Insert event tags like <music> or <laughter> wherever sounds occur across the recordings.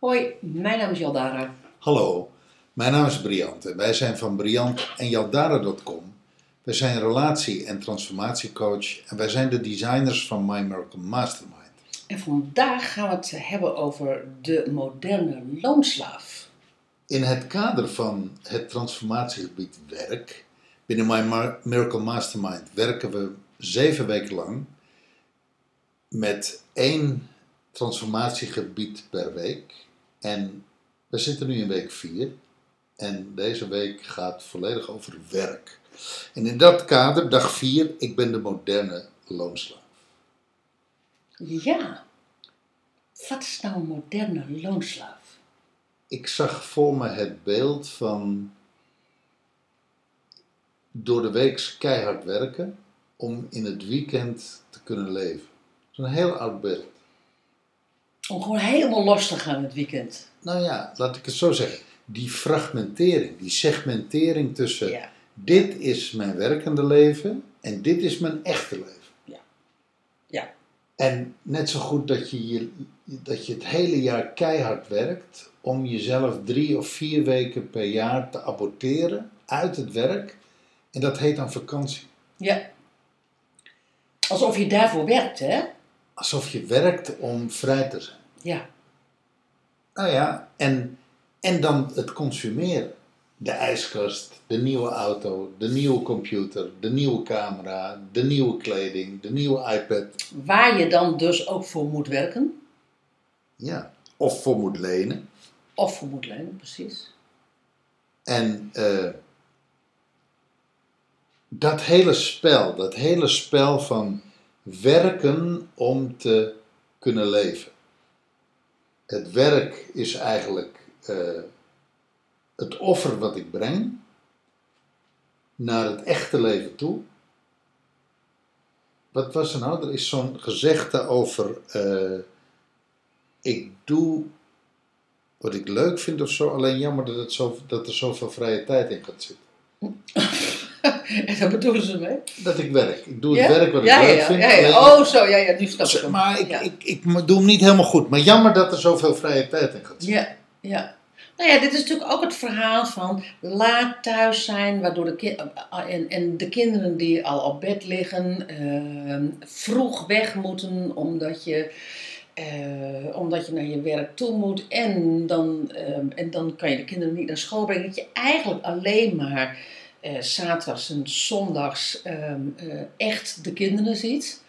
Hoi, mijn naam is Jaldara. Hallo, mijn naam is Briant en wij zijn van Briant en Jaldara.com. Wij zijn relatie- en transformatiecoach en wij zijn de designers van My Miracle Mastermind. En vandaag gaan we het hebben over de moderne loonslaaf. In het kader van het transformatiegebied werk, binnen My Miracle Mastermind werken we zeven weken lang met één transformatiegebied per week. En we zitten nu in week vier en deze week gaat volledig over werk. En in dat kader, dag vier, ik ben de moderne loonslaaf. Ja, wat is nou een moderne loonslaaf? Ik zag voor me het beeld van door de week keihard werken om in het weekend te kunnen leven. Dat is een heel oud beeld. Om gewoon helemaal los te gaan het weekend. Nou ja, laat ik het zo zeggen. Die fragmentering, die segmentering tussen Ja, dit is mijn werkende leven en dit is mijn echte leven. Ja. Ja. En net zo goed dat je, je, dat je het hele jaar keihard werkt om jezelf drie of vier weken per jaar te aborteren uit het werk. En dat heet dan vakantie. ja. Alsof je daarvoor werkt, hè? Alsof je werkt om vrij te zijn. Ja, Nou ja, en, en dan het consumeren. De ijskast, de nieuwe auto, de nieuwe computer, de nieuwe camera, de nieuwe kleding, de nieuwe iPad. waar je dan dus ook voor moet werken. Ja, of voor moet lenen. Of voor moet lenen, precies. En eh, dat hele spel, dat hele spel van werken om te kunnen leven. Het werk is eigenlijk eh, het offer wat ik breng naar het echte leven toe. Wat was er nou? Er is zo'n gezegde over: eh, ik doe wat ik leuk vind of zo, alleen jammer dat, het zo, dat er zoveel vrije tijd in gaat zitten. <laughs> en daar bedoelen ze mee? Dat ik werk. Ik doe het werk wat ik ja, leuk vind. Oh, zo, ja, ja, nu snap ik hem. maar ik, ik, ik doe hem niet helemaal goed. Maar jammer dat er zoveel vrije tijd in gaat zitten. Ja, ja. Nou ja, dit is natuurlijk ook het verhaal van laat thuis zijn, waardoor de ki- en, de kinderen die al op bed liggen, ehm, vroeg weg moeten omdat je, eh, omdat je naar je werk toe moet. En dan, ehm, en dan kan je de kinderen niet naar school brengen. Dat je eigenlijk alleen maar eh zaterdags en zondags ehm, eh, echt de kinderen ziet.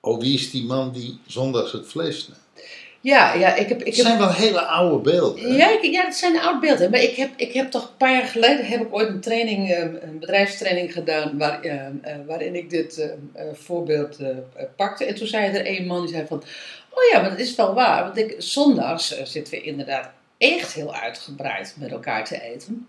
Oh, wie is die man die zondags het vlees snijdt? Ja, ja, ik heb... Ik Het heb zijn wel hele oude beelden. hè? Ja, ik, ja, dat zijn oud beelden. Maar ik heb, ik heb toch een paar jaar geleden heb ik ooit een training, eh, een bedrijfstraining gedaan waar, eh, eh, waarin ik dit eh, eh, voorbeeld eh, pakte. En toen zei er een man die zei van, oh ja, maar dat is wel waar. Want ik, zondags zitten we inderdaad echt heel uitgebreid met elkaar te eten.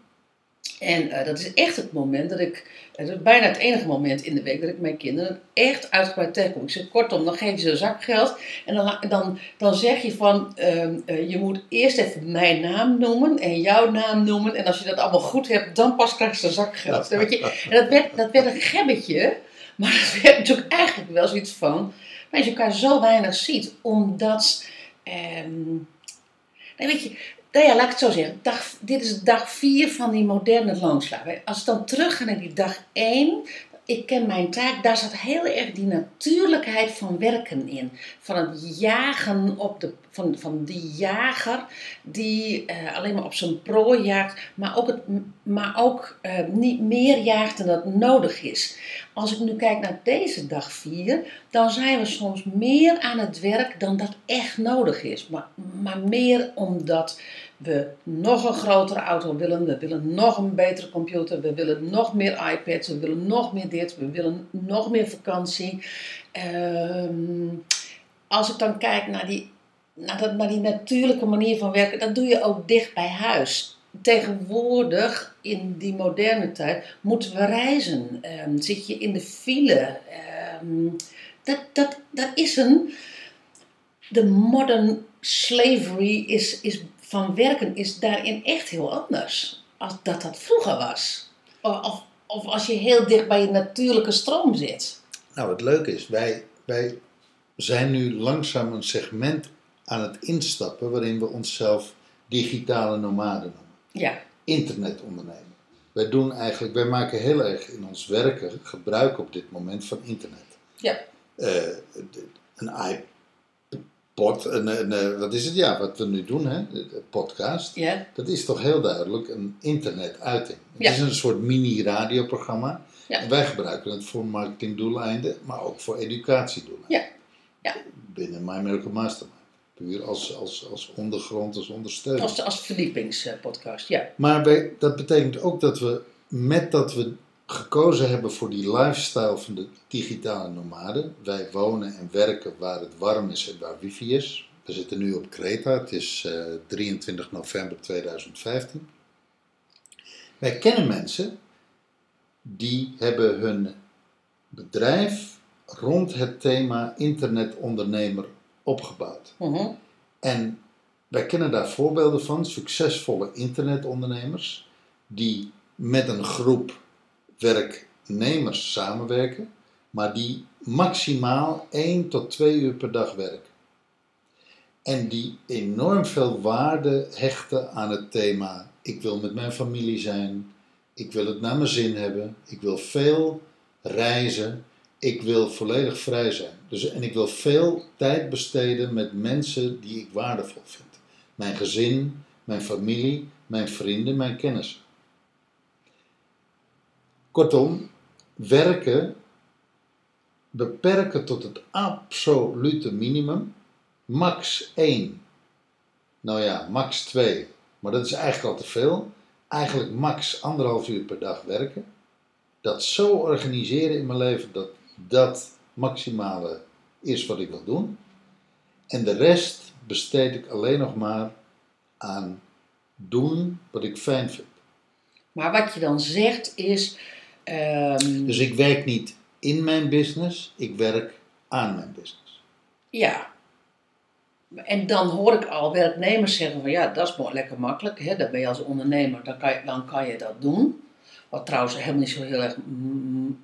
En eh, dat is echt het moment dat ik, het is bijna het enige moment in de week dat ik mijn kinderen echt uitgebreid tegenkom. Ik zeg kortom, dan geef je ze zakgeld en dan, dan, dan zeg je van, ehm, eh, je moet eerst even mijn naam noemen en jouw naam noemen. En als je dat allemaal goed hebt, dan pas krijg een zakgeld. Weet je, en dat werd, dat werd een gebbetje, maar dat werd natuurlijk eigenlijk wel zoiets van, dat je elkaar zo weinig ziet, omdat, nee, weet je, nou ja, laat ik het zo zeggen. Dag, dit is dag 4 van die moderne loonslaaf. Als ik dan terug ga naar die dag 1. Ik ken mijn taak, daar zat heel erg die natuurlijkheid van werken in. Van het jagen op de, van, van die jager die eh, alleen maar op zijn prooi jaagt, maar ook, het, maar ook eh, niet meer jaagt dan dat nodig is. Als ik nu kijk naar deze dag 4, dan zijn we soms meer aan het werk dan dat echt nodig is. Maar, maar meer omdat we nog een grotere auto willen, we willen nog een betere computer, we willen nog meer iPads, we willen nog meer dit, we willen nog meer vakantie. Ehm, als ik dan kijk naar die, naar, dat, naar die natuurlijke manier van werken, dat doe je ook dicht bij huis. Tegenwoordig, in die moderne tijd, moeten we reizen. Ehm, zit je in de file? Ehm, dat, dat, dat is een. De modern slavery is, is, van werken is daarin echt heel anders. Als dat dat vroeger was. Of, of als je heel dicht bij je natuurlijke stroom zit. Nou, het leuke is, wij, wij zijn nu langzaam een segment aan het instappen waarin we onszelf digitale nomaden noemen. Ja, Internetondernemer. Wij doen eigenlijk, wij maken heel erg in ons werken gebruik op dit moment van internet. ja, Eh, een iPod, een, een, eh, wat is het? Ja, wat we nu doen, hè? de podcast. ja, Dat is toch heel duidelijk een internetuiting. Het Ja. is een soort mini-radioprogramma. Ja. En wij gebruiken het voor marketingdoeleinden, maar ook voor educatiedoeleinden. Ja. Ja. Binnen My Miracle Mastermind. Puur als, als, als ondergrond, als ondersteuning. als, als verdiepingspodcast. Ja, Maar wij, dat betekent ook dat we, met dat we gekozen hebben voor die lifestyle van de digitale nomaden. Wij wonen en werken waar het warm is en waar wifi is. We zitten nu op Kreta, het is eh, 23 november 2015. Wij kennen mensen die hebben hun bedrijf rond het thema internetondernemer opgebouwd. Mhm. En wij kennen daar voorbeelden van, succesvolle internetondernemers, die met een groep werknemers samenwerken, maar die maximaal 1 tot 2 uur per dag werken. En die enorm veel waarde hechten aan het thema: ik wil met mijn familie zijn, ik wil het naar mijn zin hebben, ik wil veel reizen, ik wil volledig vrij zijn. Dus, en ik wil veel tijd besteden met mensen die ik waardevol vind. Mijn gezin, mijn familie, mijn vrienden, mijn kennissen. Kortom, werken beperken tot het absolute minimum, max 1. Nou ja, max 2, maar dat is eigenlijk al te veel. Eigenlijk max anderhalf uur per dag werken. Dat zo organiseren in mijn leven dat dat maximale is wat ik wil doen. En de rest besteed ik alleen nog maar aan doen wat ik fijn vind. Maar wat je dan zegt is. Ehm, Dus ik werk niet in mijn business, ik werk aan mijn business. Ja. En dan hoor ik al werknemers zeggen van ja, dat is lekker makkelijk. Hè? Dan ben je als ondernemer, dan kan je, dan kan je dat doen. Wat trouwens helemaal niet zo heel erg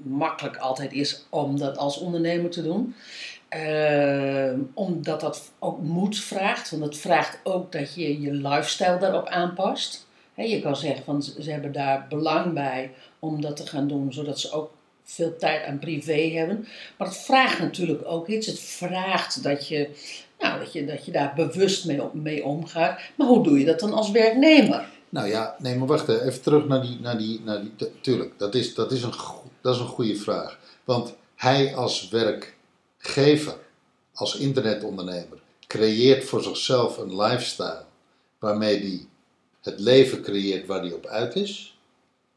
makkelijk altijd is om dat als ondernemer te doen. Ehm, omdat dat ook moed vraagt. Want het vraagt ook dat je je lifestyle daarop aanpast. Hè, je kan zeggen van ze hebben daar belang bij om dat te gaan doen, zodat ze ook veel tijd aan privé hebben. Maar het vraagt natuurlijk ook iets. Het vraagt dat je, nou, dat je, dat je daar bewust mee, mee omgaat. Maar hoe doe je dat dan als werknemer? Nou ja, nee, maar wacht hè. even terug naar die. Naar die, naar die tu- tuurlijk, dat is, dat, is een, dat is een goede vraag. Want hij als werkgever, als internetondernemer, creëert voor zichzelf een lifestyle waarmee hij het leven creëert waar hij op uit is.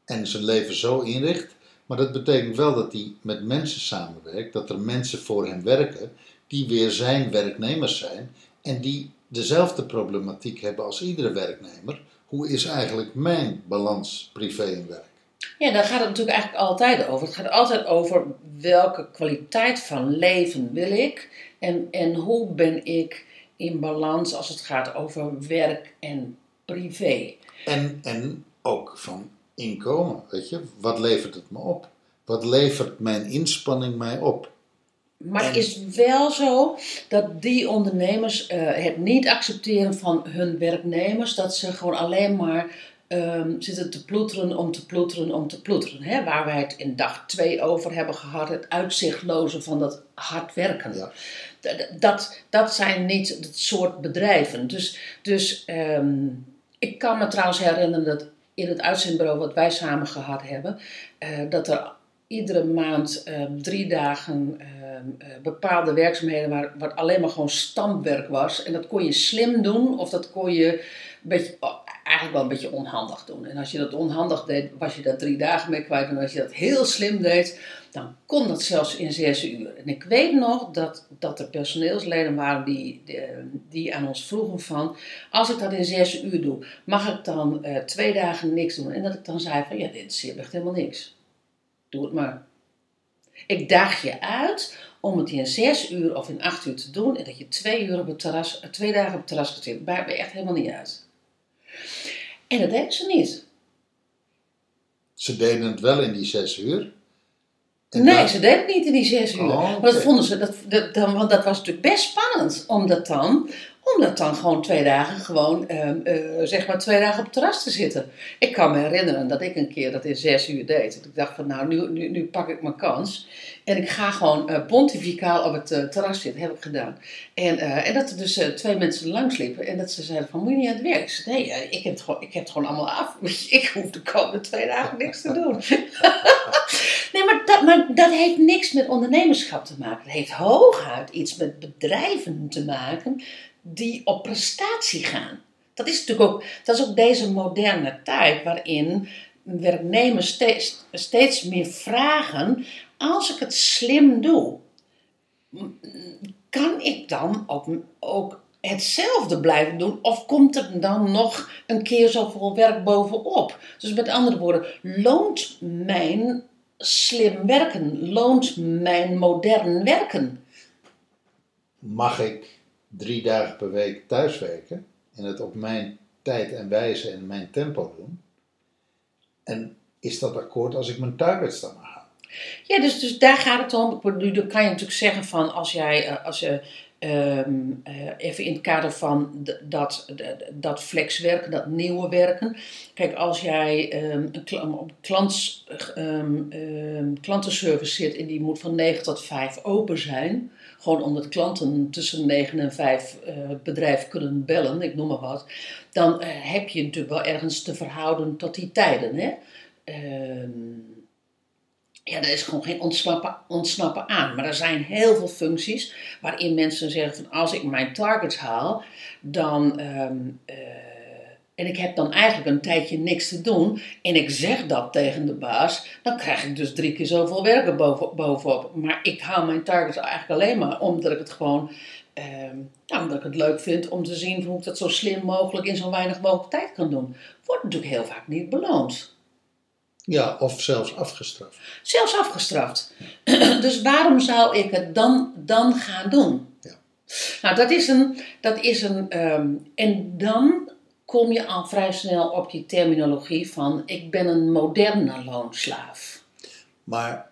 En zijn leven zo inricht. Maar dat betekent wel dat hij met mensen samenwerkt, dat er mensen voor hem werken die weer zijn werknemers zijn en die dezelfde problematiek hebben als iedere werknemer. Hoe is eigenlijk mijn balans privé en werk? Ja, daar gaat het natuurlijk eigenlijk altijd over. Het gaat altijd over welke kwaliteit van leven wil ik en, en hoe ben ik in balans als het gaat over werk en privé. En, en ook van inkomen, weet je. Wat levert het me op? Wat levert mijn inspanning mij op? Maar het is wel zo dat die ondernemers eh, het niet accepteren van hun werknemers, dat ze gewoon alleen maar ehm, zitten te ploeteren om te ploeteren om te ploeteren. Hè? Waar wij het in dag twee over hebben gehad, het uitzichtloze van dat hard werken. Ja. Dat, dat zijn niet het soort bedrijven. Dus, dus ehm, ik kan me trouwens herinneren dat in het uitzendbureau wat wij samen gehad hebben, eh, dat er iedere maand ehm, drie dagen ehm, eh, bepaalde werkzaamheden waar, wat alleen maar gewoon stampwerk was. En dat kon je slim doen of dat kon je een beetje, oh, eigenlijk wel een beetje onhandig doen. En als je dat onhandig deed, was je daar drie dagen mee kwijt. En als je dat heel slim deed, dan kon dat zelfs in zes uur. En ik weet nog dat, dat er personeelsleden waren die, die, die aan ons vroegen van... Als ik dat in zes uur doe, mag ik dan eh, twee dagen niks doen? En dat ik dan zei van, ja, dit is echt helemaal niks. Doe het maar. Ik daag je uit om het in zes uur of in acht uur te doen en dat je twee, uur op het terras, eh, twee dagen op het terras gaat zitten. Maakt me echt helemaal niet uit. En dat deden ze niet. Ze deden het wel in die zes uur. Nee, ze deden het niet in die zes uur. Oh, Maar dat vonden ze, dat, dat, dan, want dat was natuurlijk best spannend. Om dat dan, om dat dan gewoon twee dagen, gewoon, ehm, eh, zeg maar twee dagen op het terras te zitten. Ik kan me herinneren dat ik een keer dat in zes uur deed. Dat ik dacht van nou, nu, nu, pak ik mijn kans. En ik ga gewoon eh, pontificaal op het eh, terras zitten, heb ik gedaan. En, en dat er dus twee mensen langs liepen en dat ze zeiden van, moet je niet aan het werk? Ik zei, nee, ik, heb het gewoon, ik heb het gewoon allemaal af. <laughs> Ik hoef de komende twee dagen niks te doen. <laughs> Nee, maar dat, maar dat heeft niks met ondernemerschap te maken. Het heeft hooguit iets met bedrijven te maken die op prestatie gaan. Dat is natuurlijk ook, dat is ook deze moderne tijd waarin werknemers steeds, steeds meer vragen: als ik het slim doe, kan ik dan ook, ook hetzelfde blijven doen? Of komt er dan nog een keer zoveel werk bovenop? Dus met andere woorden, loont mijn slim werken, loont mijn modern werken? Mag ik drie dagen per week thuiswerken en het op mijn tijd en wijze en mijn tempo doen? En is dat akkoord als ik mijn targets dan haal? Ja, dus, dus daar gaat het om. Dan kan je natuurlijk zeggen van als jij, eh, als je ehm, eh, even in het kader van dat, dat flexwerken, dat nieuwe werken. Kijk, als jij op ehm, ehm, klantenservice zit en die moet van 9 tot 5 open zijn. Gewoon omdat klanten tussen 9 en 5 eh, bedrijf kunnen bellen, ik noem maar wat. Dan eh, heb je natuurlijk wel ergens te verhouden tot die tijden. Hè? Ehm, ja, er is gewoon geen ontsnappen, ontsnappen aan. Maar er zijn heel veel functies waarin mensen zeggen van als ik mijn targets haal, dan. ehm, eh, en ik heb dan eigenlijk een tijdje niks te doen. En ik zeg dat tegen de baas. Dan krijg ik dus drie keer zoveel werken boven, bovenop. Maar ik haal mijn targets eigenlijk alleen maar omdat ik het gewoon. ehm, nou, omdat ik het leuk vind om te zien hoe ik dat zo slim mogelijk in zo weinig mogelijk tijd kan doen. Wordt natuurlijk heel vaak niet beloond. Ja, of zelfs afgestraft. Zelfs afgestraft. <clears throat> dus waarom zou ik het dan, dan gaan doen? Ja. Nou, dat is een. Dat is een ehm, en dan kom je al vrij snel op die terminologie van: ik ben een moderne loonslaaf. Maar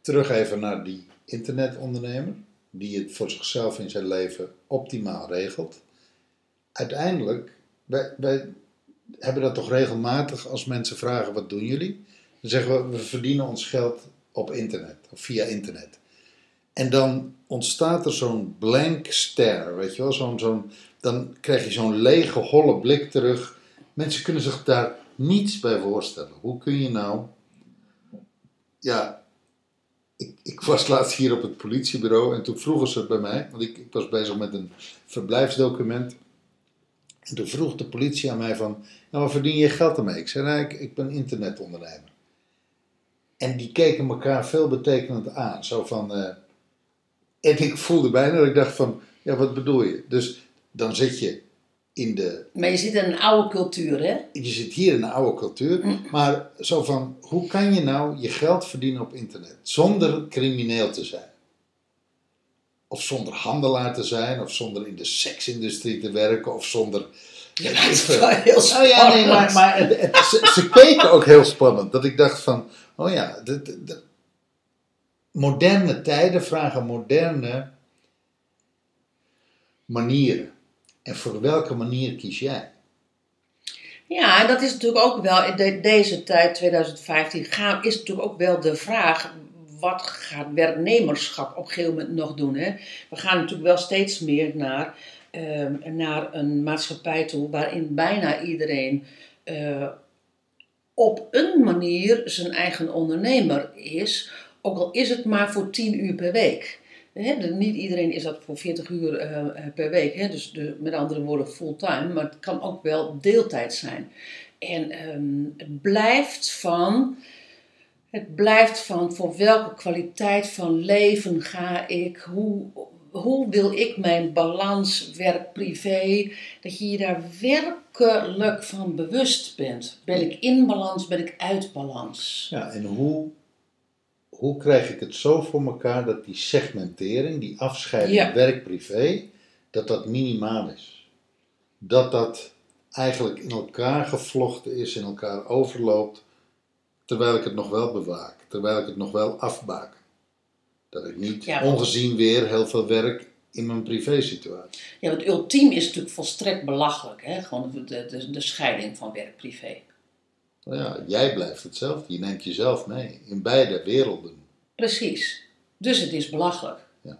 terug even naar die internetondernemer, die het voor zichzelf in zijn leven optimaal regelt. Uiteindelijk, wij, wij hebben dat toch regelmatig als mensen vragen: wat doen jullie? Dan zeggen we: we verdienen ons geld op internet of via internet. En dan ontstaat er zo'n blank stare, weet je wel? Zo'n, zo'n, dan krijg je zo'n lege, holle blik terug. Mensen kunnen zich daar niets bij voorstellen. Hoe kun je nou ja, ik, ik was laatst hier op het politiebureau en toen vroegen ze het bij mij, want ik, ik was bezig met een verblijfsdocument. En toen vroeg de politie aan mij van, nou, waar verdien je geld ermee? Ik zei, nou, ik, ik ben internetondernemer. En die keken elkaar veelbetekenend aan, zo van, eh, en ik voelde bijna dat ik dacht van, ja, wat bedoel je? Dus dan zit je in de Maar je zit in een oude cultuur, hè? je zit hier in een oude cultuur, maar zo van, hoe kan je nou je geld verdienen op internet zonder crimineel te zijn? Of zonder handelaar te zijn, of zonder in de seksindustrie te werken, of zonder... Ja, dat is wel heel Nou ja, nee, maar, spannend. maar het, het- ze, ze keken ook heel spannend. Dat ik dacht van, oh ja, de, de- de- moderne tijden vragen moderne manieren. En voor welke manier kies jij? Ja, en dat is natuurlijk ook wel, in de- deze tijd, 2015, gaan, is natuurlijk ook wel de vraag, wat gaat werknemerschap op een gegeven moment nog doen? Hè? We gaan natuurlijk wel steeds meer naar, ehm, naar een maatschappij toe waarin bijna iedereen eh, op een manier zijn eigen ondernemer is, ook al is het maar voor 10 uur per week. Niet iedereen is dat voor 40 uur eh, eh, per week, dus de, met andere woorden fulltime, maar het kan ook wel deeltijd zijn. En ehm, het blijft van, het blijft van voor welke kwaliteit van leven ga ik, hoe, hoe wil ik mijn balans werk-privé, dat je je daar werkelijk van bewust bent. Ben ik in balans, ben ik uit balans? Ja, en hoe, hoe krijg ik het zo voor elkaar dat die segmentering, die afscheiding Ja. werk-privé, dat dat minimaal is? Dat dat eigenlijk in elkaar gevlochten is, in elkaar overloopt, terwijl ik het nog wel bewaak, terwijl ik het nog wel afbaak. Dat ik niet Ja, ongezien weer heel veel werk in mijn privésituatie. Ja, want ultiem is natuurlijk volstrekt belachelijk, hè? Gewoon de, de, de scheiding van werk-privé. Nou ja, jij blijft hetzelfde, je neemt jezelf mee in beide werelden. Precies. Dus het is belachelijk. Ja.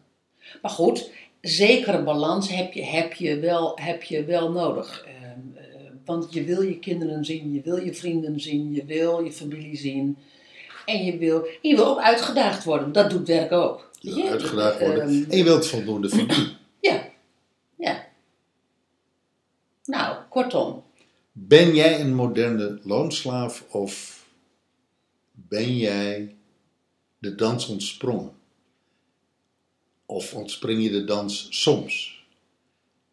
Maar goed, zekere balans heb je, heb je, wel, heb je wel nodig. Ehm, eh, want je wil je kinderen zien, je wil je vrienden zien, je wil je familie zien. En je wil, en je wil ook uitgedaagd worden. Dat doet werk ook. Je wil uitgedaagd worden Ehm, en je wilt voldoende verdienen. ja, ja. Nou, kortom. Ben jij een moderne loonslaaf of ben jij de dans ontsprongen? Of ontspring je de dans soms?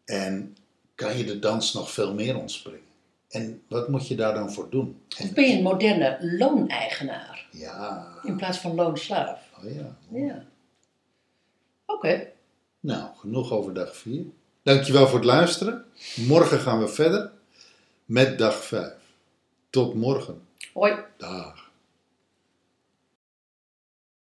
En kan je de dans nog veel meer ontspringen? En wat moet je daar dan voor doen? En, Of ben je een moderne looneigenaar ja, in plaats van loonslaaf? oh ja. Ja. Oké. Nou, genoeg over dag 4. Dankjewel voor het luisteren. Morgen gaan we verder met dag 5. Tot morgen. Hoi. Dag.